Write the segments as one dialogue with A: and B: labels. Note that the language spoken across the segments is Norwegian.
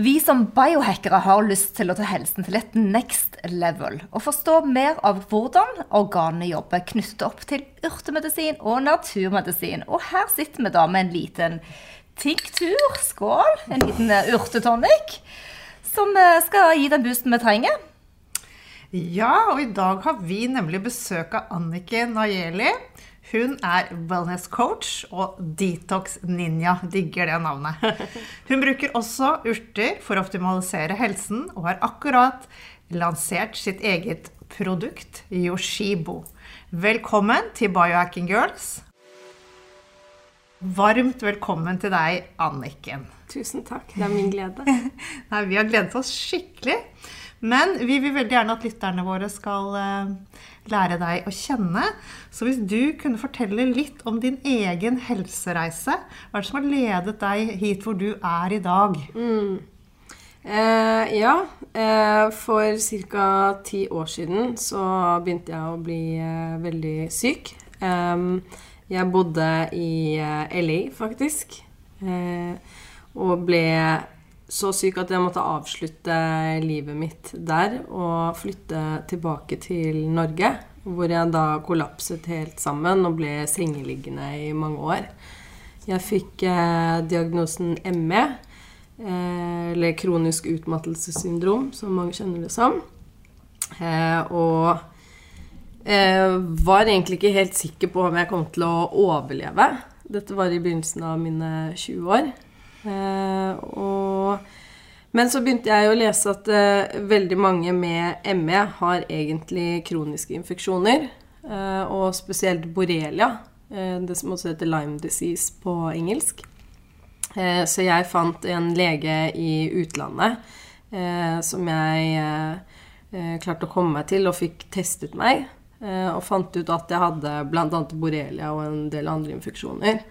A: Vi som biohackere har lyst til å ta helsen til et next level og forstå mer av hvordan organene jobber knyttet opp til urtemedisin og naturmedisin. Og her sitter vi da med en liten tinktur, skål, en liten eh, urtetonic, som eh, skal gi den boosten vi trenger.
B: Ja, og i dag har vi nemlig besøk av Annike Najeli. Hun er wellness coach og detox ninja. Digger det navnet. Hun bruker også urter for å optimalisere helsen, og har akkurat lansert sitt eget produkt, Yoshibo. Velkommen til Biohacking Girls. Varmt velkommen til deg, Anniken.
C: Tusen takk. Det er min glede.
B: Nei, vi har gledet oss skikkelig. Men vi vil veldig gjerne at lytterne våre skal uh, lære deg å kjenne. Så hvis du kunne fortelle litt om din egen helsereise, hva er det som har ledet deg hit hvor du er i dag?
C: Mm. Eh, ja, eh, for ca. ti år siden så begynte jeg å bli eh, veldig syk. jeg bodde i eh, LA, faktisk, eh, og ble så syk at jeg måtte avslutte livet mitt der og flytte tilbake til Norge. Hvor jeg da kollapset helt sammen og ble sengeliggende i mange år. Jeg fikk eh, diagnosen ME, eh, eller kronisk utmattelsessyndrom, som mange kjenner det som. Eh, og eh, var egentlig ikke helt sikker på om jeg kom til å overleve. Dette var i begynnelsen av mine 20 år. Eh, og, men så begynte jeg å lese at uh, veldig mange med ME har egentlig kroniske infeksjoner. Uh, og spesielt borrelia, uh, det som også heter Lyme disease på engelsk. så jeg fant en lege i utlandet som jeg klarte å komme meg til og fikk testet meg. og fant ut at jeg hadde bl.a. borrelia og en del andre infeksjoner.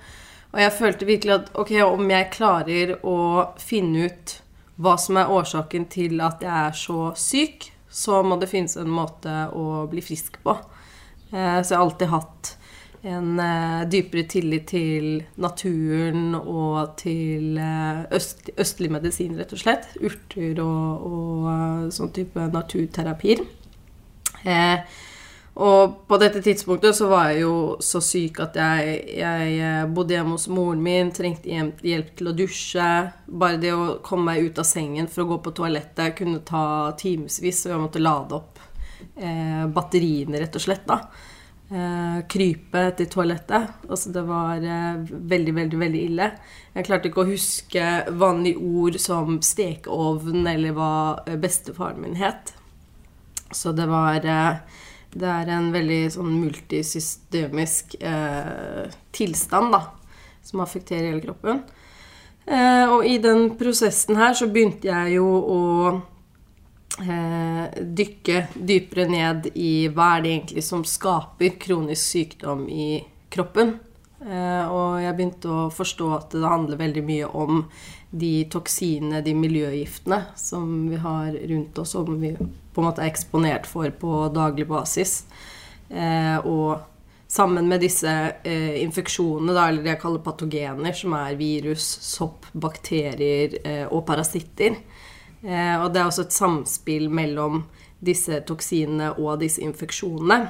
C: Og jeg følte virkelig at ok, om jeg klarer å finne ut hva som er årsaken til at jeg er så syk, så må det finnes en måte å bli frisk på. Eh, så jeg har alltid hatt en eh, dypere tillit til naturen og til eh, øst, østlig medisin, rett og slett. Urter og, og sånn type naturterapier. Eh, og på dette tidspunktet så var jeg jo så syk at jeg, jeg eh, bodde hjemme hos moren min, trengte hjelp til å dusje. Bare det å komme meg ut av sengen for å gå på toalettet kunne ta timevis, og jeg måtte lade opp eh, batteriene, rett og slett. da. Eh, krype til toalettet. Altså det var eh, veldig, veldig, veldig ille. Jeg klarte ikke å huske vanlige ord som stekeovn eller hva eh, bestefaren min het. Så det var eh, det er en veldig sånn multisystemisk eh, tilstand, da, som affekterer hele kroppen. Eh, og i den prosessen her så begynte jeg jo å eh, dykke dypere ned i hva er det egentlig som skaper kronisk sykdom i kroppen. Eh, og jeg begynte å forstå at det handler veldig mye om de toksinene, de miljøgiftene, som vi har rundt oss, som vi på en måte er eksponert for på daglig basis. Eh, og sammen med disse eh, infeksjonene, eller det jeg kaller patogener, som er virus, sopp, bakterier og parasitter. Og det er også et samspill mellom disse toksinene og disse infeksjonene.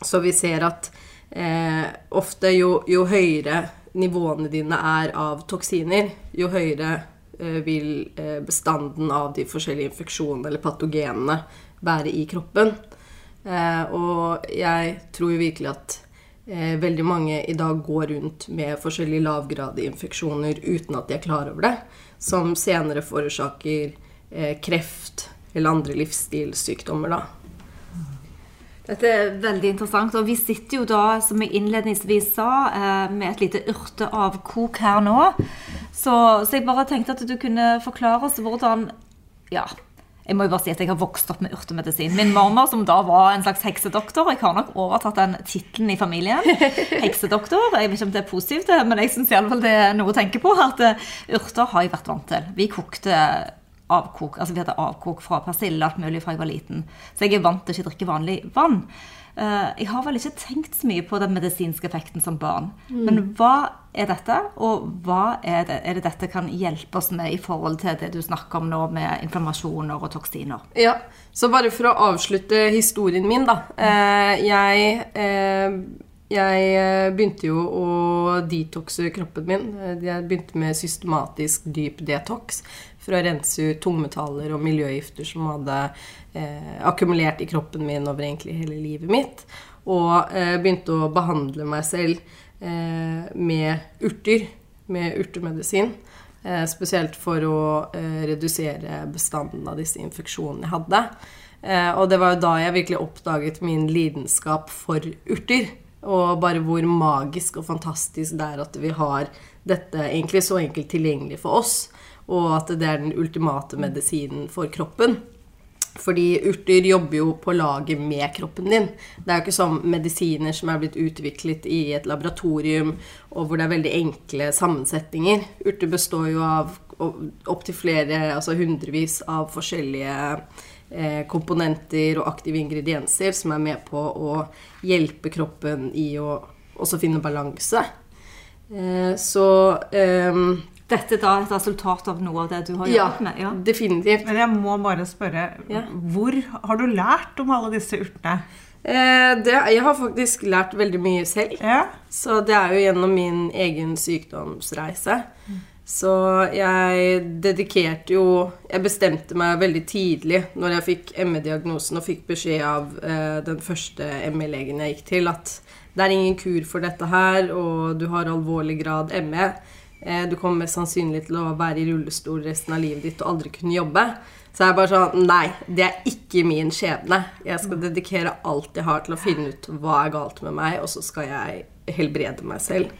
C: Så vi ser at eh, ofte jo, jo høyere nivåene dine er av toksiner, jo høyere Eh, vil eh, bestanden av de forskjellige infeksjonene eller patogenene være i kroppen. Eh, og jeg tror jo virkelig at veldig mange i dag går rundt med forskjellige lavgradige infeksjoner uten at de er klar over det, som senere forårsaker kreft eller andre livsstilssykdommer, da.
A: Dette er veldig interessant. Og vi sitter jo da, som jeg innledningsvis sa, med et lite urteavkok her nå. Så, så, jeg bare tenkte at du kunne forklare oss hvordan Ja. jeg må jo bare si at jeg har vokst opp med urtemedisin. Min mormor, som da var en slags heksedoktor Jeg har nok overtatt den tittelen i familien. Heksedoktor. Jeg vet ikke om det er positivt, men jeg syns det er noe å tenke på. At eh, urter har jeg vært vant til. Vi kokte avkok. Altså vi hadde avkok fra persille alt mulig fra jeg var liten. Så jeg er vant til ikke å drikke vanlig vann. Eh, jeg har vel ikke tenkt så mye på den medisinske effekten som barn. Mm. Men hva er dette, og hva er det, er det, dette kan hjelpe oss med i forhold til det du snakker om nå med inflammasjoner og toksiner?
C: Ja, Så bare for å avslutte historien min, da. Eh, jeg, eh, jeg begynte jo å detoxe kroppen min. Jeg begynte med systematisk dyp detox for å rense ut tungmetaller og miljøgifter som hadde eh, akkumulert i kroppen min over egentlig hele livet mitt. Og eh, begynte å behandle meg selv eh, med urter, med urtemedisin. Eh, spesielt for å eh, redusere bestanden av disse infeksjonene jeg hadde. Eh, og det var jo da jeg virkelig oppdaget min lidenskap for urter. Og bare hvor magisk og fantastisk det er at vi har dette egentlig så enkelt tilgjengelig for oss. Og at det er den ultimate medisinen for kroppen. Fordi urter jobber jo på laget med kroppen din. Det er jo ikke som medisiner som er blitt utviklet i et laboratorium, og hvor det er veldig enkle sammensetninger. Urter består jo av opptil flere, altså hundrevis av forskjellige komponenter og aktive ingredienser som er med på å hjelpe kroppen i å også finne balanse. Eh, så um,
A: dette er da et resultat av noe av det du har jobbet
C: ja, med? Ja, definitivt.
B: Men jeg må bare spørre, ja. hvor har du lært om alle disse urtene?
C: Eh, det, jeg har faktisk lært veldig mye selv.
B: Ja.
C: Så det er jo gjennom min egen sykdomsreise. Mm. Så jeg dedikerte jo Jeg bestemte meg veldig tidlig når jeg fikk ME-diagnosen og fikk beskjed av eh, den første ME-legen jeg gikk til, at det er ingen kur for dette her, og du har alvorlig grad ME. Eh, du kommer mest sannsynlig til å være i rullestol resten av livet ditt og aldri kunne jobbe. Så jeg bare sånn Nei, det er ikke min skjebne. Jeg skal dedikere alt jeg har til å finne ut hva er galt med meg, og så skal jeg helbrede meg selv.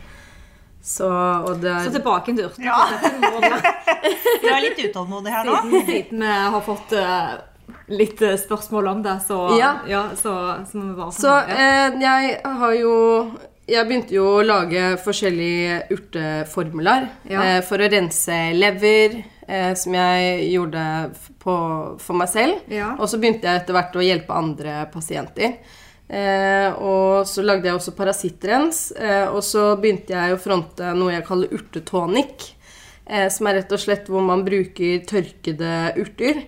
C: Så, er...
A: så tilbake til urten.
B: Ja. Du er litt utålmodig her nå.
A: Siden, siden vi har fått uh, litt eh, spørsmål om det, så,
C: ja.
A: Ja, så, så må vi bare
C: Så eh, jeg har jo jeg begynte jo å lage forskjellige urteformler ja. eh, for å rense lever, eh, som jeg gjorde på, for meg selv.
A: Ja.
C: Og så begynte jeg etter hvert å hjelpe andre pasienter. Eh, og så lagde jeg også parasittrens. Eh, og så begynte jeg å fronte noe jeg kaller urtetonic. Eh, som er rett og slett hvor man bruker tørkede urter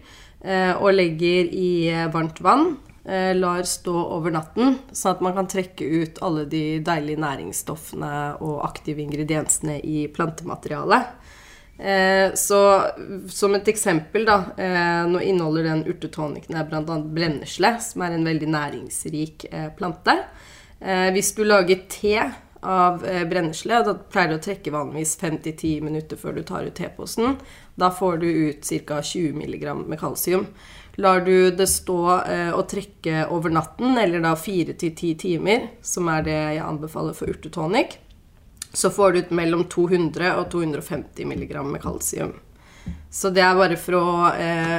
C: eh, og legger i varmt vann. Eh, lar stå over natten, sånn at man kan trekke ut alle de deilige næringsstoffene og aktive ingrediensene i plantematerialet. Eh, så som et eksempel, da eh, Nå inneholder den urtetonicen bl.a. brennesle, som er en veldig næringsrik plante. hvis du lager te av brennesle, da pleier du å trekke vanligvis 5-10 minutter før du tar ut teposen. Da får du ut ca. 20 mg med kalsium. Lar du det stå eh, og trekke over natten, eller da fire til ti timer, som er det jeg anbefaler for urtetonic, så får du ut mellom 200 og 250 mg med kalsium. Så det er bare for å eh,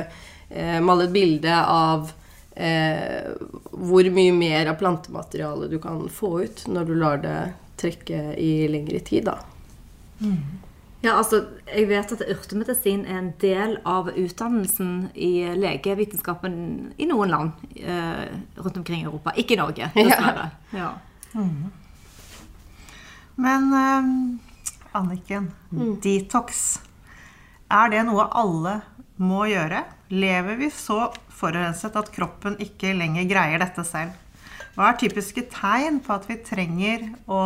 C: eh, male et bilde av eh, hvor mye mer av plantematerialet du kan få ut når du lar det trekke i lengre tid, da.
A: Mm. Ja, altså, Jeg vet at urtemedisin er en del av utdannelsen i legevitenskapen i noen land eh, rundt omkring i Europa. Ikke i Norge, dessverre. Ja. Ja. Mm.
B: Men eh, Anniken, mm. detox. Er det noe alle må gjøre? Lever vi så forurenset at kroppen ikke lenger greier dette selv? Hva er typiske tegn på at vi trenger å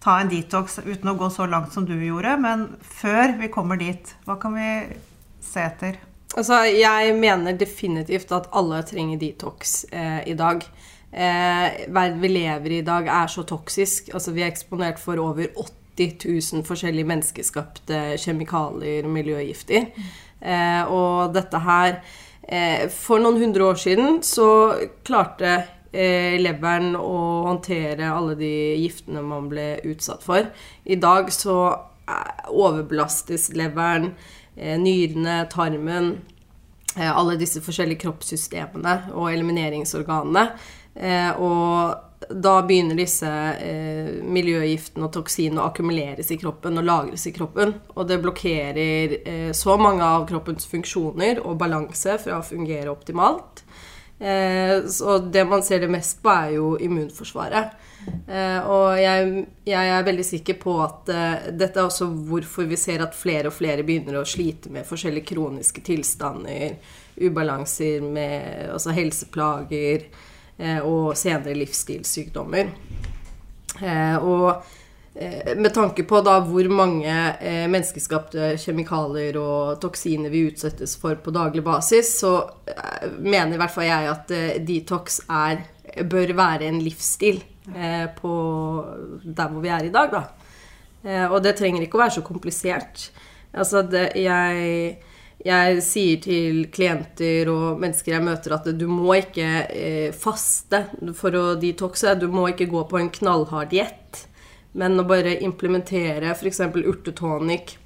B: ta en detox uten å gå så langt som du gjorde. Men før vi kommer dit, hva kan vi se etter?
C: Altså, jeg mener definitivt at alle trenger detox eh, i dag. Eh, verden vi lever i i dag, er så toksisk. Altså, vi er eksponert for over 80 000 forskjellige menneskeskapte kjemikalier og miljøgifter. Eh, og dette her eh, For noen hundre år siden så klarte eh, leveren å håndtere alle de giftene man ble utsatt for. I dag så eh, overbelastes leveren, eh, nyrene, tarmen. alle disse forskjellige kroppssystemene og elimineringsorganene. Eh, og da begynner disse eh, miljøgiftene og toksinene å akkumuleres i kroppen og lagres i kroppen. Og det blokkerer eh, så mange av kroppens funksjoner og balanse fra å fungere optimalt. Så det man ser det mest på, er jo immunforsvaret. Og jeg, jeg, er veldig sikker på at dette er også hvorfor vi ser at flere og flere begynner å slite med forskjellige kroniske tilstander, ubalanser med altså helseplager og senere livsstilssykdommer. Uh, og med tanke på da hvor mange menneskeskapte kjemikalier og toksiner vi utsettes for på daglig basis, så mener i hvert fall jeg at detox er, bør være en livsstil eh, på der hvor vi er i dag, da. Eh, og det trenger ikke å være så komplisert. Altså, det, jeg, jeg sier til klienter og mennesker jeg møter, at du må ikke eh, faste for å detoxe. Du må ikke gå på en knallhard diett, men å bare implementere f.eks. urtetonic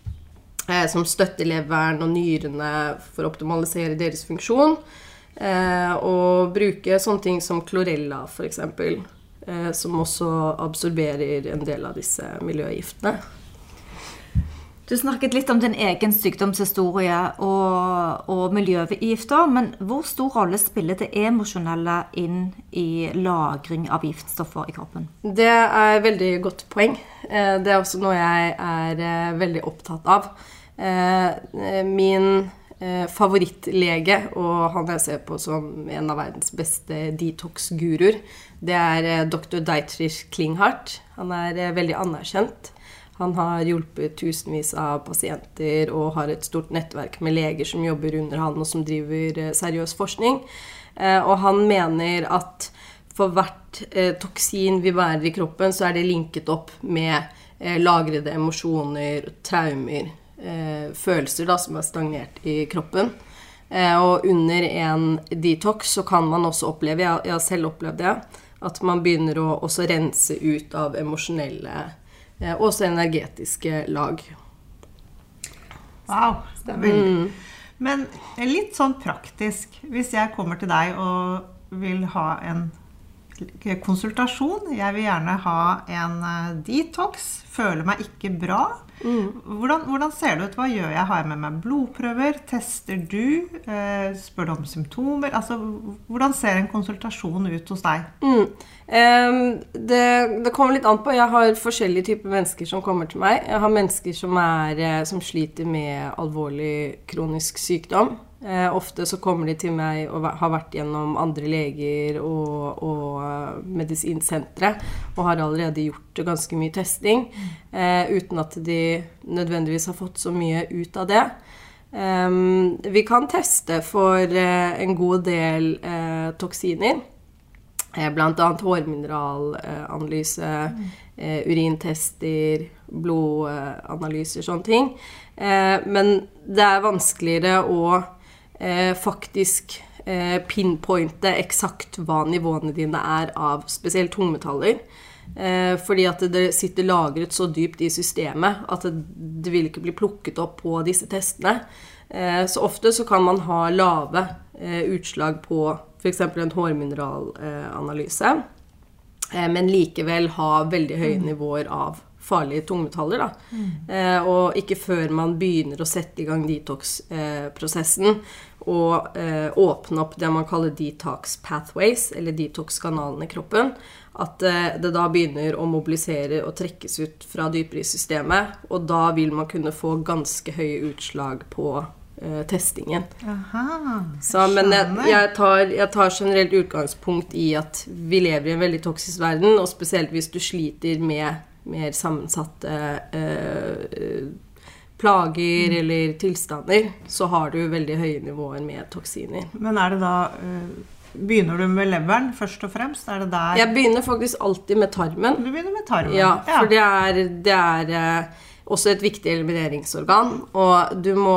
C: eh, som støtter leveren og nyrene for å optimalisere deres funksjon. Eh, og bruke sånne ting som klorella, f.eks. Eh, som også absorberer en del av disse miljøgiftene.
A: Du snakket litt om din egen sykdomshistorie og, og miljøgifter. Men hvor stor rolle spiller det emosjonelle inn i lagring av giftstoffer i kroppen?
C: Det er et veldig godt poeng. Eh, det er også noe jeg er eh, veldig opptatt av. Min favorittlege, og han jeg ser på som en av verdens beste detox-guruer, det er eh, dr. Deitrich Klinghardt. Han er eh, veldig anerkjent. Han har hjulpet tusenvis av pasienter og har et stort nettverk med leger som jobber under han, og som driver eh, seriøs forskning. Og han mener at for hvert toksin vi bærer i kroppen, så er det linket opp med lagrede emosjoner, traumer, følelser da, som er stagnert i kroppen. Og under en detox så kan man også oppleve, jeg har selv opplevd det, at man begynner å rense ut av emosjonelle eh, og også energetiske lag.
B: Wow. Det er mm. Men litt sånn praktisk. Hvis jeg kommer til deg og vil ha en konsultasjon, jeg vil gjerne ha en eh, detox, føler meg ikke bra. Mm. Hvordan, hvordan, ser det ut? Hva gjør jeg? Har jeg med meg blodprøver? Tester du? Eh, spør du om symptomer? Altså, hvordan ser en konsultasjon ut hos deg?
C: Mm. Um, det, det, kommer litt an på. Jeg har forskjellige typer mennesker som kommer til meg. Jeg har mennesker som, er, eh, som sliter med alvorlig kronisk sykdom. Eh, ofte så kommer de til meg og har vært gjennom andre leger og, og uh, medisinsentre og har allerede gjort ganske mye testing eh, uten at de nødvendigvis har fått så mye ut av det. Um, vi kan teste for eh, en god del eh, toksiner. Eh, Bl.a. hårmineralanalyse, urintester, blodanalyser, sånne ting. men det er vanskeligere å eh, faktisk eh, pinpointe eksakt hva nivåene dine er av spesielt tungmetaller. Eh, fordi at det sitter lagret så dypt i systemet at det, det vil ikke bli plukket opp på disse testene. Eh, så ofte så kan man ha lave eh, utslag på f.eks. en hårmineralanalyse, eh, men likevel ha veldig høye mm. nivåer av farlige tungmetaller. Da. Mm. Eh, og ikke før man begynner å sette i gang detox-prosessen eh, og eh, åpne opp det man kaller detox pathways, eller detox-kanalene i kroppen, at eh, det da begynner å mobilisere og trekkes ut fra dypere i systemet. Og da vil man kunne få ganske høye utslag på eh, testingen. Aha, Så, men jeg, jeg, tar, jeg, tar, generelt utgangspunkt i at vi lever i en veldig toksisk verden, og spesielt hvis du sliter med mer sammensatte eh, plager mm. eller tilstander, så har du veldig høye nivåer med toksiner.
B: Men er det da eh, Begynner du med leveren først og fremst? Er det der
C: Jeg begynner faktisk alltid med tarmen.
B: Du begynner med tarmen?
C: Ja, for det er, det er eh, også et viktig elimineringsorgan. Og du må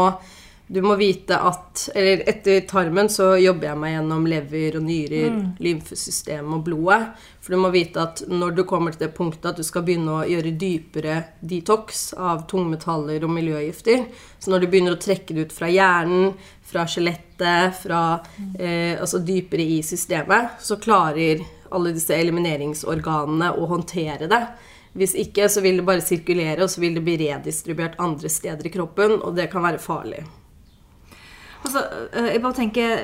C: du må vite at Eller etter tarmen så jobber jeg meg gjennom lever og nyrer, mm. lymfesystemet og blodet. For du må vite at når du kommer til det punktet at du skal begynne å gjøre dypere detox av tungmetaller og miljøgifter Så når du begynner å trekke det ut fra hjernen, fra skjelettet, fra eh, altså dypere i systemet, så klarer alle disse elimineringsorganene å håndtere det. Hvis ikke så vil det bare sirkulere, og så vil det bli redistribuert andre steder i kroppen, og det kan være farlig.
A: Altså, eh, jeg bare tenker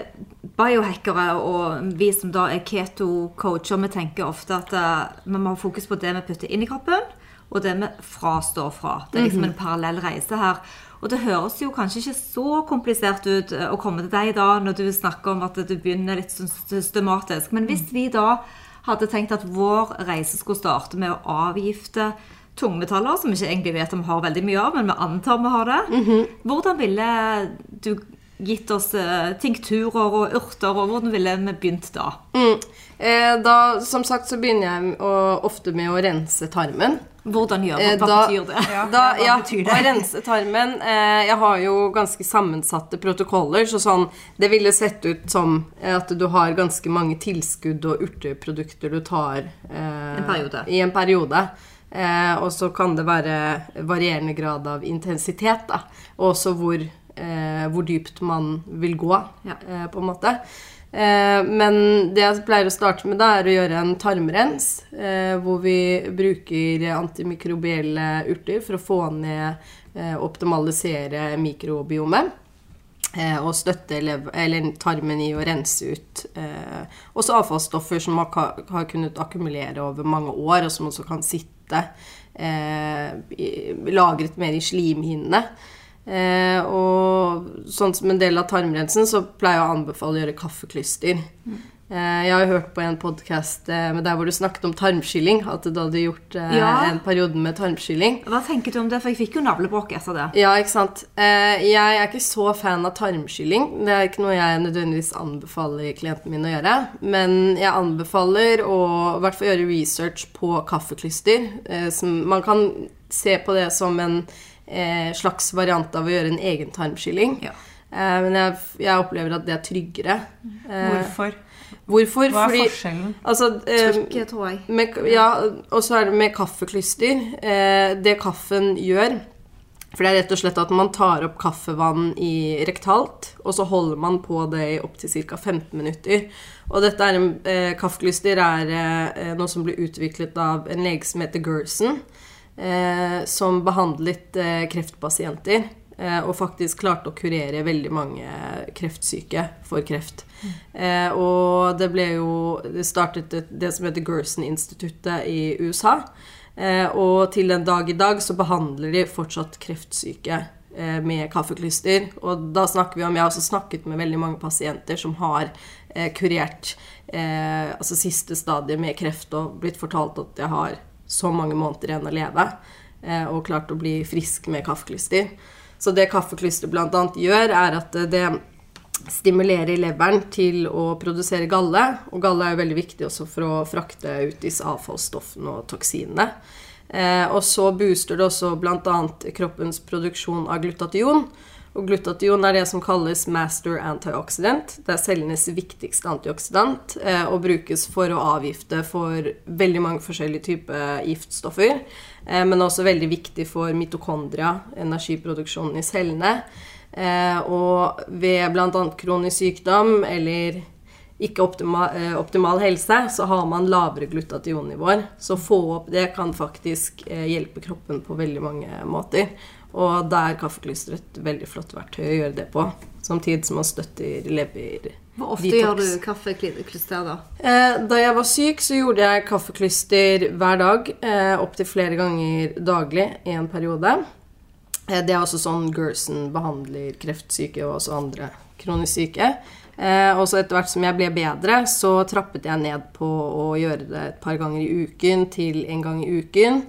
A: Biohackere og vi som da er keto-coacher, vi tenker ofte at eh, vi må ha fokus på det vi putter inn i kroppen, og det vi frastår fra. Det er liksom en parallell reise her. Og det høres jo kanskje ikke så komplisert ut eh, å komme til deg da, når du snakker om at du begynner litt systematisk. Men hvis vi da hadde tenkt at vår reise skulle starte med å avgifte tungmetaller, som vi ikke egentlig vet om vi har veldig mye av, men vi antar vi har det. Hvordan ville du gitt oss eh, tinkturer og urter, og hvordan ville vi begynt da?
C: Mm. Eh, da, som sagt, så begynner jeg å, ofte med å rense tarmen.
A: Hvordan gjør
C: Eh,
A: det? Hva
C: da-
A: betyr det?
B: Ja.
C: Da,
B: hva
C: ja,
B: betyr det?
C: å rense tarmen eh, Jeg har jo ganske sammensatte protokoller, så sånn Det ville sett ut som eh, at du har ganske mange tilskudd og urteprodukter du tar eh,
A: En periode.
C: i en periode. Eh, og så kan det være varierende grad av intensitet, da. Og også hvor, eh, hvor dypt man vil gå,
A: Ja.
C: eh, på en måte. Eh, men det jeg pleier å starte med, da, er å gjøre en tarmrens. Eh, hvor vi bruker antimikrobielle urter for å få ned eh, Optimalisere mikrobiomet. Og støtte eller tarmen i å rense ut eh, også avfallsstoffer som har, har kunnet akkumulere over mange år, og som også kan sitte eh, lagret mer i slimhinnene. Eh, og sånn som en del av tarmrensen, så pleier jeg å anbefale å gjøre kaffeklyster. Eh, jeg har hørt på en podkast eh, der hvor du snakket om tarmskylling. At du hadde gjort eh,
A: Ja.
C: en periode med tarmskylling.
A: Hva tenker du om det? For jeg fikk jo navlebråk etter det.
C: Ja, ikke sant. Eh, jeg er ikke så fan av tarmskylling. Det er ikke noe jeg nødvendigvis anbefaler klientene mine å gjøre. Men jeg anbefaler å i hvert fall gjøre research på kaffeklyster. Eh, som, man kan se på det som en slags variant av å gjøre en egen tarmskylling.
A: Ja.
C: Eh, men jeg, jeg opplever at det er tryggere. Eh,
B: Hvorfor?
C: Hvorfor?
B: Hva er
C: Fordi
B: forskjellen?
C: Altså, eh,
A: Trykket, hår.
C: med, ja, og så er det med kaffeklyster. Eh, det kaffen gjør For det er rett og slett at man tar opp kaffevann i rektalt, og så holder man på det i opptil ca. 15 minutter. Og dette er en, eh, kaffeklyster er eh, noe som ble utviklet av en lege som heter Gerson, eh, som behandlet eh, kreftpasienter. Eh, og faktisk klarte å kurere veldig mange kreftsyke for kreft. Eh, og det ble jo Det startet et, det som heter Gerson-instituttet i USA. Eh, og til den dag i dag så behandler de fortsatt kreftsyke eh, med kaffeklyster. Og da snakker vi om Jeg har også snakket med veldig mange pasienter som har eh, kurert eh, altså siste stadiet med kreft og blitt fortalt at jeg har så mange måneder igjen å leve. Eh, og klart å bli frisk med kaffeklyster. Så det kaffeklyster bl.a. gjør, er at det stimulerer leveren til å produsere galle. Og galle er jo veldig viktig også for å frakte ut disse avfallsstoffene og toksinene. Eh, og så booster det også bl.a. kroppens produksjon av glutation. Og glutation er det som kalles master antioxidant. Det er cellenes viktigste antioksidant eh, og brukes for å avgifte for veldig mange forskjellige typer giftstoffer. Eh, men også veldig viktig for mitokondria, energiproduksjonen i cellene. Eh, og ved bl.a. kronisk sykdom eller ikke optima, eh, optimal helse, så har man lavere glutationnivåer. Så få opp det kan faktisk hjelpe kroppen på veldig mange måter. Og da er kaffeklyster et veldig flott verktøy å gjøre det på. Samtidig som man støtter lever
A: Hvor ofte
C: detox.
A: gjør du kaffeklyster, da?
C: Eh, da jeg var syk, så gjorde jeg kaffeklyster hver dag. Eh, Opptil flere ganger daglig i en periode. Eh, det er også sånn Gerson behandler kreftsyke og også andre kronisk syke. Eh, og så etter hvert som jeg ble bedre, så trappet jeg ned på å gjøre det et par ganger i uken til en gang i uken.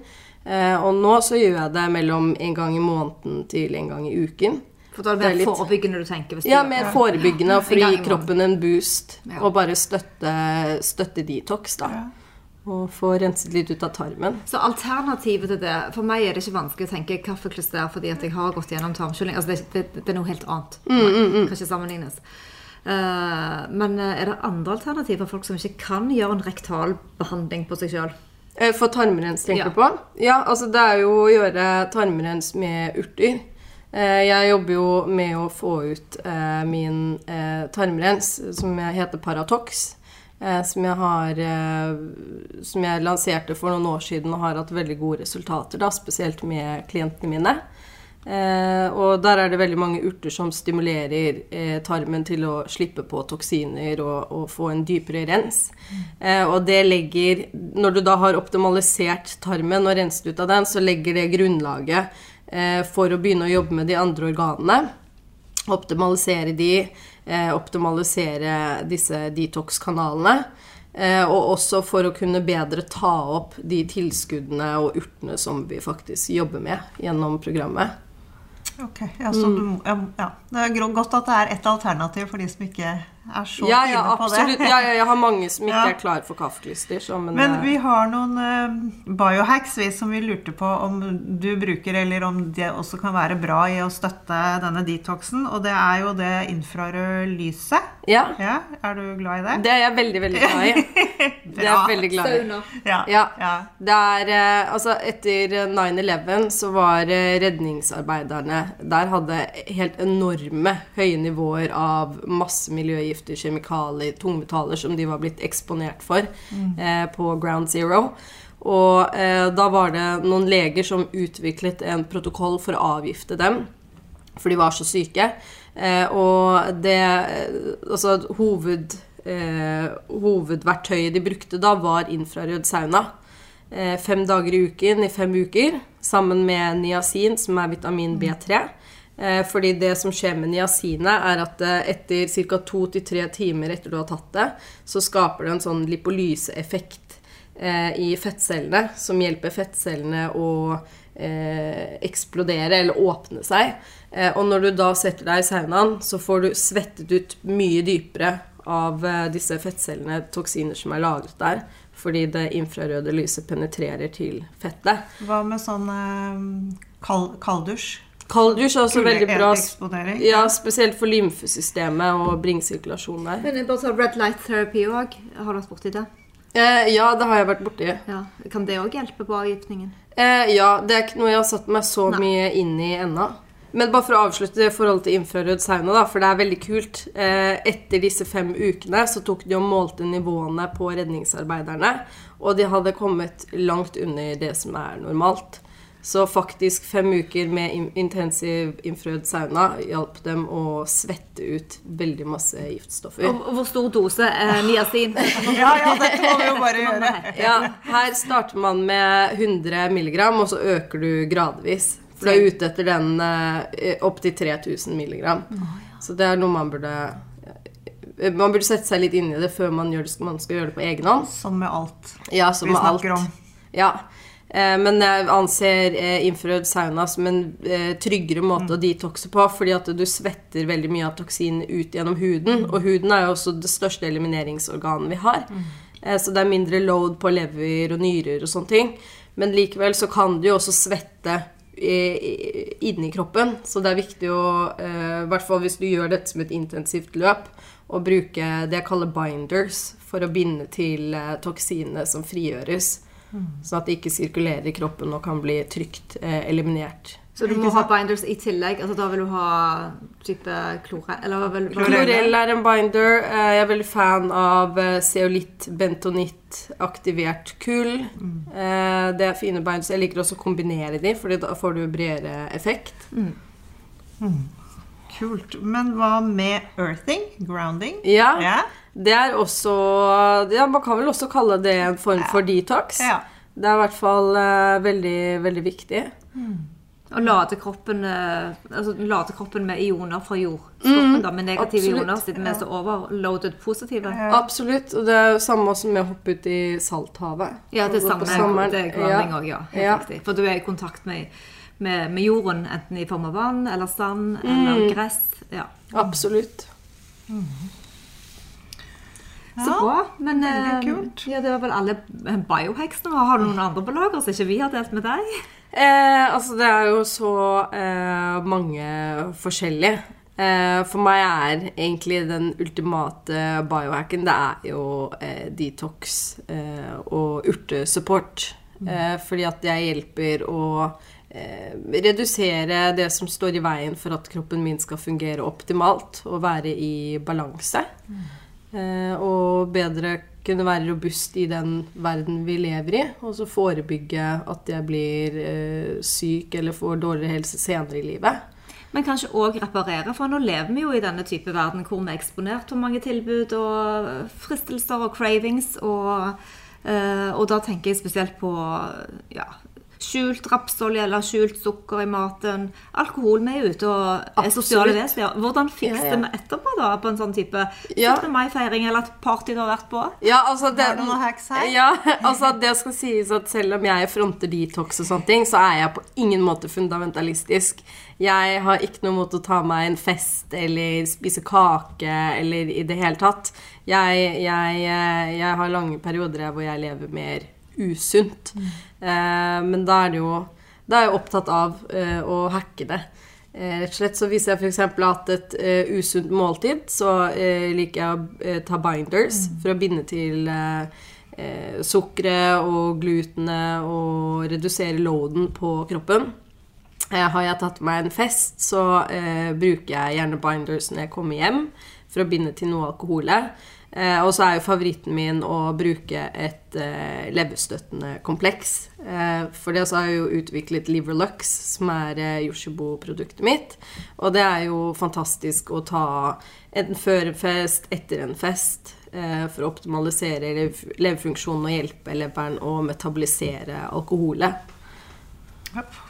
C: Eh, og nå så gjør jeg det mellom en gang i måneden til en gang i uken.
A: For da er det
C: Det er
A: mer
C: litt-
A: forebyggende du tenker? Hvis
C: Ja, mer forebyggende for å gi kroppen en boost.
A: Ja.
C: Og bare støtte, støtte detox, da.
B: Ja.
C: Og få renset litt ut av tarmen.
A: Så alternativet til det For meg er det ikke vanskelig å tenke kaffeklister fordi at jeg har gått gjennom tarmskylling. Altså det, det, det er noe helt annet.
C: Mm,
A: Kan ikke sammenlignes. Uh, men eh, er det andre alternativer for folk som ikke kan gjøre en rektal behandling på seg sjøl?
C: Eh, For tarmrens, tenker
A: Ja.
C: du på? Ja, altså det er jo å gjøre tarmrens med urter. Eh, jeg jobber jo med å få ut eh, min tarmrens, som heter Paratox. Som jeg har Som jeg lanserte for noen år siden og har hatt veldig gode resultater, da, spesielt med klientene mine. Eh, og der er det veldig mange urter som stimulerer eh, tarmen til å slippe på toksiner og, og få en dypere rens. Eh, og det legger Når du da har optimalisert tarmen og renset ut av den, så legger det grunnlaget eh, for å begynne å jobbe med de andre organene. Optimalisere de, eh, optimalisere disse detox-kanalene. Eh, og også for å kunne bedre ta opp de tilskuddene og urtene som vi faktisk jobber med gjennom programmet.
B: Ok, ja, så du, ja, ja. Det er godt at det er ett alternativ for de som ikke er så
C: Ja, ja,
B: inne på
C: absolutt.
B: det.
C: Ja, ja, jeg har mange som ikke
B: Ja.
C: er klare for kaffeklyster. Men,
B: Men
C: eh,
B: vi har noen uh, biohacks vi som vi lurte på om du bruker, eller om det også kan være bra i å støtte denne detoxen. Og det er jo det infrarøde lyset.
C: ja,
B: Ja, er du glad i det?
C: det er jeg veldig, veldig glad i. Det er jeg veldig glad i.
A: Sauna.
B: Ja.
C: Ja.
B: ja.
C: Det er, uh, altså Etter 9-11 så var uh, redningsarbeiderne Der hadde helt enorme høye nivåer av masse miljøgifter, kjemikalier, tungmetaller som de var blitt eksponert for eh, på Ground Zero. Og eh, da var det noen leger som utviklet en protokoll for å avgifte dem. For de var så syke. Eh, og det eh, Altså hoved, eh, hovedverktøyet de brukte da, var infrarød sauna. Eh, fem dager i uken i fem uker, sammen med niacin, som er vitamin B3. Eh, fordi det som skjer med niacinet, er at eh, etter ca. to til tre timer etter du har tatt det, så skaper det en sånn lipolyseeffekt eh, i fettcellene, som hjelper fettcellene å eksplodere eller åpne seg. Og når du da setter deg i saunaen, så får du svettet ut mye dypere av disse fettcellene, toksiner som er lagret der, fordi det infrarøde lyset penetrerer til fettet.
B: Hva med sånn kald, kalddusj?
C: Kalddusj er også veldig bra, ja, spesielt for lymfesystemet og bringsirkulasjon der.
A: Men bare Red light therapy òg. Har du vært borti det?
C: Eh, ja, det har jeg vært borti.
A: Ja. Kan det òg hjelpe på avgiftningen?
C: Eh, ja, det er ikke noe jeg har satt meg så
A: Nei.
C: mye inn i ennå. Men bare for å avslutte det i forhold til infrarød sauna, da, for det er veldig kult. Eh, etter disse fem ukene så tok de og målte nivåene på redningsarbeiderne, og de hadde kommet langt under det som er normalt. Så faktisk fem uker med intensiv infrarød sauna hjalp dem å svette ut veldig masse giftstoffer.
A: Og hvor stor dose eh, niacin?
B: Ja, ja, dette må vi jo bare gjøre.
C: Ja, her starter man med 100 mg, og så øker du gradvis. For du er ute etter den eh, opp til 3000 mg. Så det er noe man burde eh, Man burde sette seg litt inn i det før man, gjør det, man skal gjøre det på egen hånd.
B: Som med alt
C: Ja, som
B: vi
C: med alt.
B: om.
C: Ja. Eh, Men jeg anser eh, infrarød sauna som en eh, tryggere måte å detoxe på, fordi at du svetter veldig mye av toksin ut gjennom huden. Og huden er jo også det største elimineringsorganet vi har. Eh, Så det er mindre load på lever og nyrer og sånne ting. Men likevel så kan du jo også svette inni kroppen. Så det er viktig å, i hvert fall hvis du gjør dette som et intensivt løp, å bruke det jeg kaller binders for å binde til toksinene som frigjøres. Sånn at det ikke sirkulerer i kroppen og kan bli trygt eh, eliminert.
A: Så du må ha binders i tillegg? Altså Da vil du ha type klore... Eller hva vil
B: Klorell.
C: Klorell er en binder. Eh, Jeg er veldig fan av eh, zeolitt, bentonitt, aktivert kull. Eh, Det er fine binders. Jeg liker også å kombinere de, for da får du bredere effekt.
B: Kult. Men hva med earthing? Grounding?
C: Ja,
B: Ja.
C: Det er også Ja, man kan vel også kalle det en form for detox.
B: Ja.
C: Det er i hvert fall uh, veldig, veldig viktig.
A: Å lade kroppen, uh, altså, lade kroppen med ioner fra jordstoffen, da, med negative
C: absolutt.
A: ioner, siden vi er så overloaded positive.
C: Absolutt. Og det er jo samme som med å hoppe ut i salthavet.
A: Ja, det
C: er
A: samme
C: sommeren.
A: det er grønning
C: Ja.
A: òg, ja. Helt
C: Ja.
A: For du er i kontakt med, med, med jorden, enten i form av vann eller sand eller gress. Ja.
C: Absolutt.
A: Så
B: Ja,
A: bra. Men eh,
B: kult.
A: ja, det var vel alle biohacksene. Har du noen andre på lager som ikke vi har delt med deg?
C: Eh, altså, det er jo så eh, mange forskjellige. Eh, for meg er egentlig den ultimate biohacken Det er jo eh, detox eh, og urtesupport. Eh, fordi at jeg hjelper å eh, redusere det som står i veien for at kroppen min skal fungere optimalt og være i balanse. Eh, og bedre kunne være robust i den verden vi lever i, og så forebygge at jeg blir eh, syk eller får dårligere helse senere i livet.
A: Men kanskje òg reparere, for nå lever vi jo i denne type verden hvor vi er eksponert for mange tilbud og fristelser og cravings. Og, eh, og da tenker jeg spesielt på ja, skjult rapsolje eller skjult sukker i maten. Alkohol. Vi er ute og er
C: Absolutt.
A: sosiale vesener. Hvordan fikser
C: Ja, ja.
A: vi etterpå, da, på en sånn type
C: Ja.
A: 17. mai-feiring eller et party du har vært på?
C: Ja, altså det? Ja, altså det skal sies at selv om jeg fronter detox og sånne ting, så er jeg på ingen måte fundamentalistisk. Jeg har ikke noe mot å ta meg en fest eller spise kake eller i det hele tatt. Jeg, jeg, eh, jeg har lange perioder hvor jeg lever mer usunt. Eh, men da er det jo Da er jeg opptatt av eh, å hacke det. Eh, Rett og slett så Hvis jeg f.eks. hatt et eh, usunt måltid, så eh, liker jeg å eh, ta binders for å binde til eh, eh, sukkeret og glutenet og redusere loaden på kroppen. Eh, har jeg tatt meg en fest, så eh, bruker jeg gjerne binders når jeg kommer hjem, for å binde til noe alkoholet. Eh, og så er jo favoritten min å bruke et eh, leverstøttende kompleks. Eh, for det så har jeg jo utviklet Liverlux, som er eh, Yoshibo-produktet mitt. Og det er jo fantastisk å ta enten før en fest, etter en fest, eh, for å optimalisere lev- leverfunksjonen og hjelpe leveren å metabolisere alkoholet.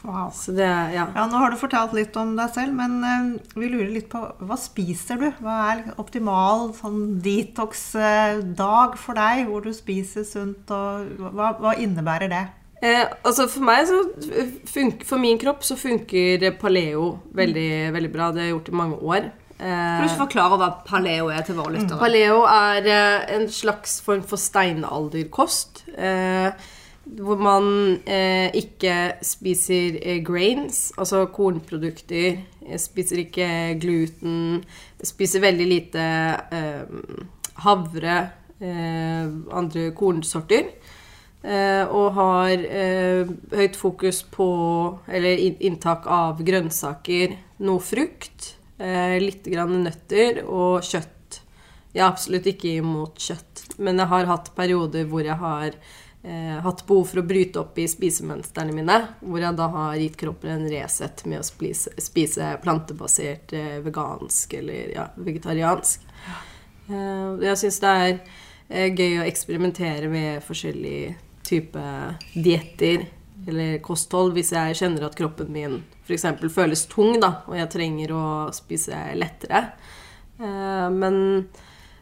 B: Wow.
C: Så det, ja.
B: Ja, Nå har du fortalt litt om deg selv, men eh, vi lurer litt på hva spiser du? Hva er optimal sånn detox-dag for deg, hvor du spiser sunt, og hva, hva innebærer det?
C: Eh, altså For meg så funker, For min kropp så funker paleo veldig, veldig bra. Det har jeg gjort i mange år.
A: Kan
C: Eh,
A: du ikke forklare hva paleo er til våre lyttere?
C: paleo er eh, en slags form for steinalderkost. Eh, hvor man eh, ikke spiser eh, grains, altså kornprodukter. Spiser ikke gluten. Spiser veldig lite eh, havre, eh, andre kornsorter. Eh, og har eh, høyt fokus på Eller inntak av grønnsaker, noe frukt, litt grann nøtter og kjøtt. Jeg er absolutt ikke imot kjøtt, men jeg har hatt perioder hvor jeg har eh, hatt behov for å bryte opp i spisemønstrene mine, hvor jeg da har gitt kroppen en Resett med å spise, spise plantebasert, eh, vegansk eller ja, vegetariansk. Eh, jeg syns det er eh, gøy å eksperimentere med forskjellige typer dietter eller kosthold hvis jeg kjenner at kroppen min f.eks. føles tung, da, og jeg trenger å spise lettere. Eh, men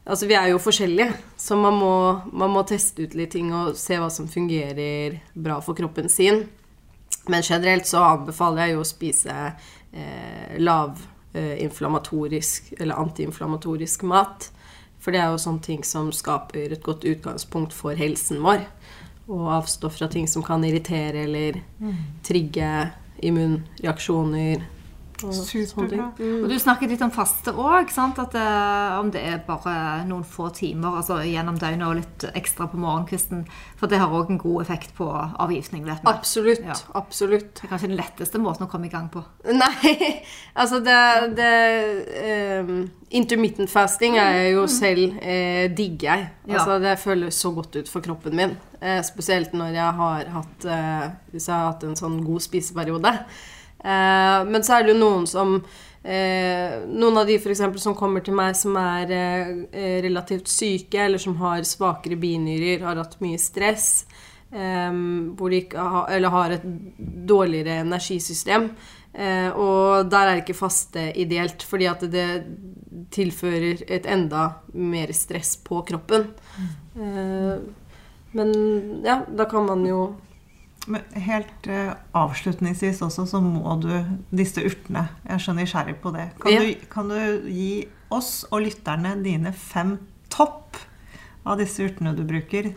C: altså, vi er jo forskjellige, så man må, man må teste ut litt ting og se hva som fungerer bra for kroppen sin. Men generelt så anbefaler jeg jo å spise eh, lavinflammatorisk eller antiinflammatorisk mat. For det er jo sånne ting som skaper et godt utgangspunkt for helsen vår. Og avstå fra ting som kan irritere eller trigge immunreaksjoner.
B: Superbra.
A: Og Du snakket litt om faste òg. Eh, om det er bare noen få timer altså gjennom døgnet og litt ekstra på morgenkvisten. For det har òg en god effekt på avgiftning. vet.
C: Absolutt.
A: Ja.
C: Absolutt.
A: Det er kanskje den letteste måten å komme i gang på.
C: Nei, altså det, det um, Intermittent fasting er jeg jo selv eh, digger jeg.
A: Ja.
C: Altså det føles så godt ut for kroppen min. Eh, spesielt når jeg har hatt eh, Hvis jeg har hatt en sånn god spiseperiode. Eh, men så er det jo noen som eh, Noen av de for eksempel som kommer til meg som er eh, relativt syke, eller som har svakere binyrer, har hatt mye stress. Hvor de har, eller har et dårligere energisystem. Eh, og der er ikke faste ideelt, fordi at det tilfører et enda mer stress på kroppen. Eh, men ja, da kan man jo
B: helt uh, avslutningsvis også, så må du disse urtene. Jeg er så nysgjerrig på det. Kan,
C: Ja.
B: du, kan du gi oss og lytterne dine fem topp av disse urtene du bruker?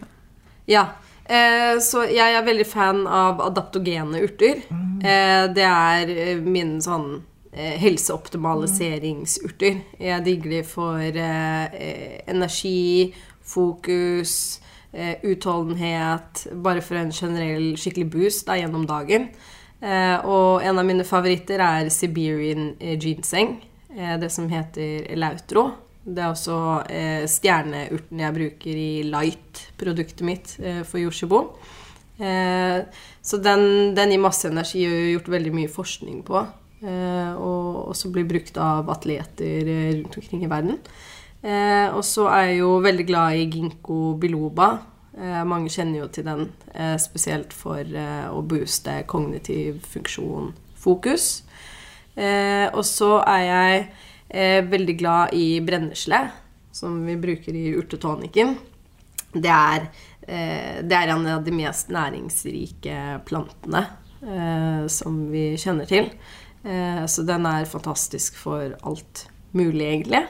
C: Ja. Eh, så jeg er veldig fan av adaptogene urter. Eh, det er eh, min sånn eh, helseoptimaliseringsurter. Jeg digger de for eh, energi, fokus, utholdenhet, bare for en generell skikkelig boost da, gjennom dagen. Eh, og en av mine favoritter er Siberian eh, ginseng. Eh, det som heter Lautro. Det er også eh, stjerneurten jeg bruker i Light-produktet mitt eh, for. Eh, så den, den, gir masse energi og har gjort veldig mye forskning på. Eh, og også blir brukt av atleter eh, rundt omkring i verden. Eh, og så er jeg jo veldig glad i ginkgo biloba. mange kjenner jo til den spesielt for å booste kognitiv funksjon, fokus. og så er jeg Eh, veldig glad i brennesle, som vi bruker i urtetonikken. Det er, eh, det er en av de mest næringsrike plantene eh, som vi kjenner til. Eh, så den er fantastisk for alt mulig, egentlig.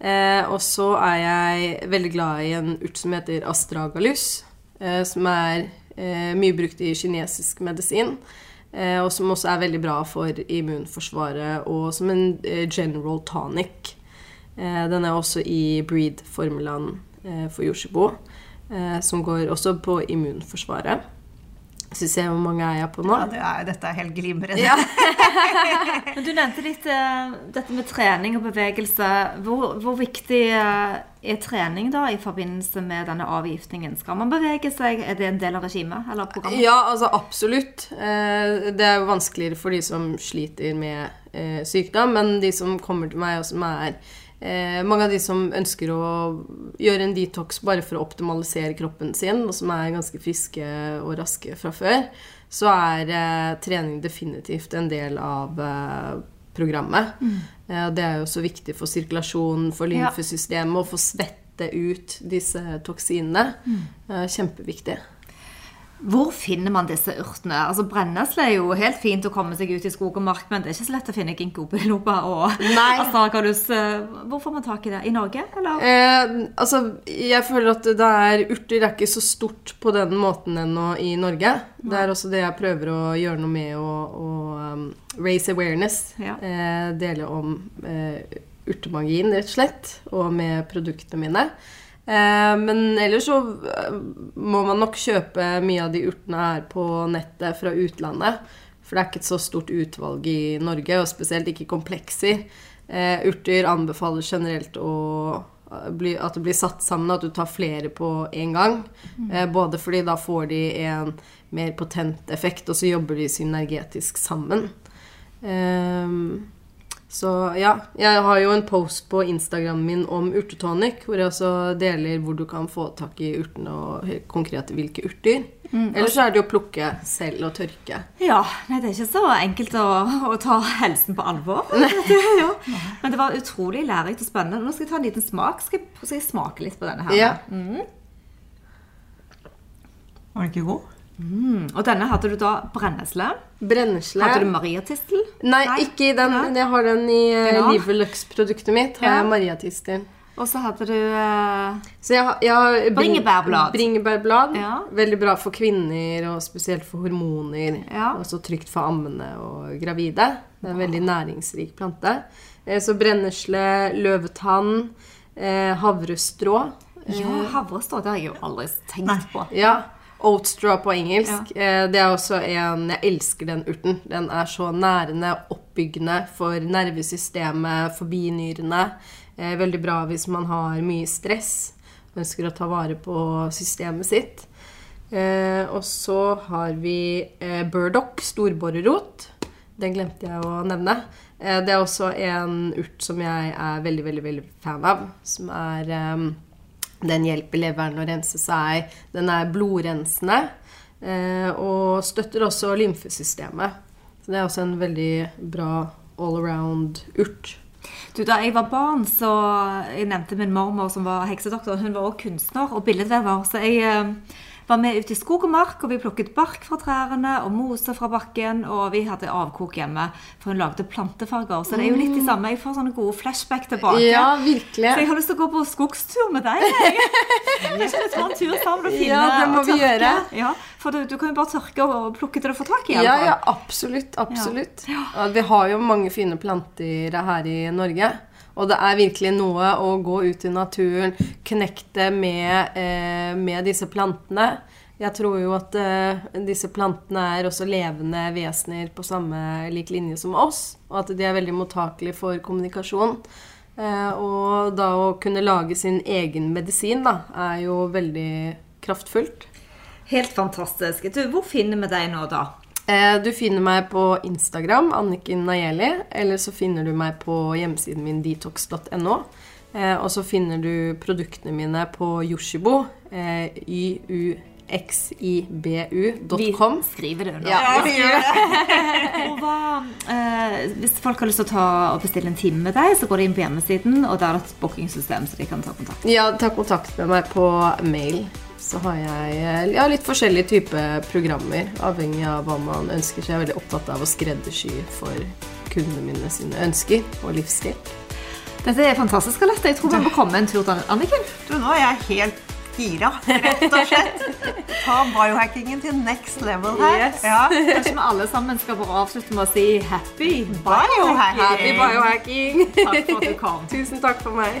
C: Eh, og så er jeg veldig glad i en urt som heter astragalus, eh, som er mye brukt i kinesisk medisin. Eh, og som også er veldig bra for immunforsvaret, og som en eh, general tonic. Eh, den er også i breed-formelen for Yoshibo, som går også på immunforsvaret. Skal vi se hvor mange er jeg på nå?
B: Ja, det er, dette er helt glimrende.
A: Ja. Men du nevnte litt uh, dette med trening og bevegelse. Hvor, hvor, viktig uh, er trening da i forbindelse med denne avgiftningen? Skal man bevege seg? Er det en del av regimet eller programmet?
C: Ja, altså absolutt. Uh, det er jo vanskeligere for de som sliter med sykdom, men de som kommer til meg og som er Eh, mange av de som ønsker å gjøre en detox bare for å optimalisere kroppen sin, og som er ganske friske og raske fra før, så er eh, trening definitivt en del av eh, programmet. Mm. Eh, det er jo så viktig for sirkulasjonen, for lymfesystemet, å få svette ut disse toksinene. Mm. Eh, kjempeviktig.
A: Hvor finner man disse urtene? Altså Brennesle er jo helt fint å komme seg ut i skog og mark, men det er ikke så lett å finne ginkgobiloba og astragalus. Hvor får man tak i det? I Norge, eller?
C: Eh, altså, jeg føler at det er urter er ikke så stort på den måten ennå i Norge. Det er også det jeg prøver å gjøre noe med å, å um, raise awareness. Ja. Eh, dele om eh, urtemagien, rett og slett, og med produktene mine. Eh, men ellers så eh, må man nok kjøpe mye av de urtene her på nettet fra utlandet. For det er ikke et så stort utvalg i Norge, og spesielt ikke komplekser. Eh, urter anbefaler generelt å bli, at det blir satt sammen, at du tar flere på en gang. Mm. både fordi da får de en mer potent effekt, og så jobber de synergetisk sammen. Um, så ja, jeg har jo en post på Instagram min om urtetonic, hvor jeg også deler hvor du kan få tak i urtene og konkret hvilke urter. Mm, Eller så er det jo å plukke selv og tørke.
A: Ja, nei, det er ikke så enkelt å, å ta helsen på alvor. ja. Men det var utrolig lærerikt og spennende. Nå skal jeg ta en liten smak. Skal jeg, skal jeg smake litt på denne her?
C: Ja. Mm.
B: Var den ikke god?
A: Mm. Og denne hadde du da brennesle.
C: Brennesle.
A: Hadde du mariatistel?
C: Nei, Nei, ikke i den. Nei. Jeg har den i uh, ja. Livelux-produktet mitt. Har ja. jeg mariatistel.
A: Og så hadde du uh,
C: Så jeg, jeg
A: bringebærblad.
C: Bringebærblad. Ja. Veldig bra for kvinner, og spesielt for hormoner. Ja. Også trygt for ammende og gravide. Det er en veldig næringsrik plante. Eh, så brennesle, løvetann, eh, havrestrå.
A: Ja, havrestrå. Det har jeg jo aldri tenkt Nei. på.
C: Ja, Oatstraw på engelsk. Ja. Eh, det er også en Jeg elsker den urten. Den er så nærende, oppbyggende for nervesystemet, for binyrene. Eh, veldig bra hvis man har mye stress og ønsker å ta vare på systemet sitt. Eh, og så har vi burdock, storborrerot. Den glemte jeg å nevne. Det er også en urt som jeg er veldig, veldig, veldig fan av. Som er den hjelper leveren å rense seg. Den er blodrensende. Eh, og støtter også lymfesystemet. Så det er også en veldig bra all around urt.
A: Du, Da jeg var barn, så Jeg nevnte min mormor som var heksedoktor. Hun var også kunstner og billedvever. Så jeg eh, var med ute i skog og mark, og vi plukket bark fra trærne og mose fra bakken. Og vi hadde avkok hjemme, for hun lagde plantefarger. Så det er jo litt det mm. samme. Jeg får sånne gode flashback tilbake.
C: Ja, virkelig.
A: Så jeg har lyst til å gå på skogstur med deg. Jeg. Jeg skal ta en tur sammen og finner
C: ja, det må
A: og
C: vi gjøre.
A: Ja, for du, du, kan jo bare tørke og plukke til du får tak i.
C: Ja, ja, absolutt. Absolutt. Ja. vi har jo mange fine planter her i Norge. Og det er virkelig noe å gå ut i naturen, knekte med, eh, med disse plantene. Jeg tror jo at eh, disse plantene er også levende vesener på samme lik linje som oss, og at de er veldig mottakelige for kommunikasjon. Eh, og da å kunne lage sin egen medisin, da, er jo veldig kraftfullt.
A: Helt fantastisk. Du, hvor finner vi deg nå, da?
C: Eh, du finner meg på Instagram, Anniken Nayeli, eller så finner du meg på hjemmesiden min detox.no. Eh, og så finner du produktene mine på Yoshibo, eh, yuxibu.com.
A: Vi skriver det nå.
C: Ja, vi gjør det.
A: Og hva, eh, hvis folk har lyst til å ta og bestille en time med deg, så går de inn på hjemmesiden, og der er et bookingsystem, så de kan ta kontakt.
C: Ja, ta kontakt med meg på mail. Så har jeg eh, ja, litt forskjellige typer programmer, avhengig av hva man ønsker. Så jeg er veldig opptatt av å skreddersy for kundene mine sine ønsker og livsstil.
A: Dette er fantastisk, Alette. Jeg tror vi må komme en tur til Anniken.
B: Du, nå er jeg helt gira, rett og slett. Ta biohackingen til next level her.
A: Yes.
B: Ja.
A: Kanskje vi alle sammen skal bare avslutte med å si happy
B: Biohacking.
C: Happy biohacking!
A: Takk for at du kom.
C: Tusen takk for meg.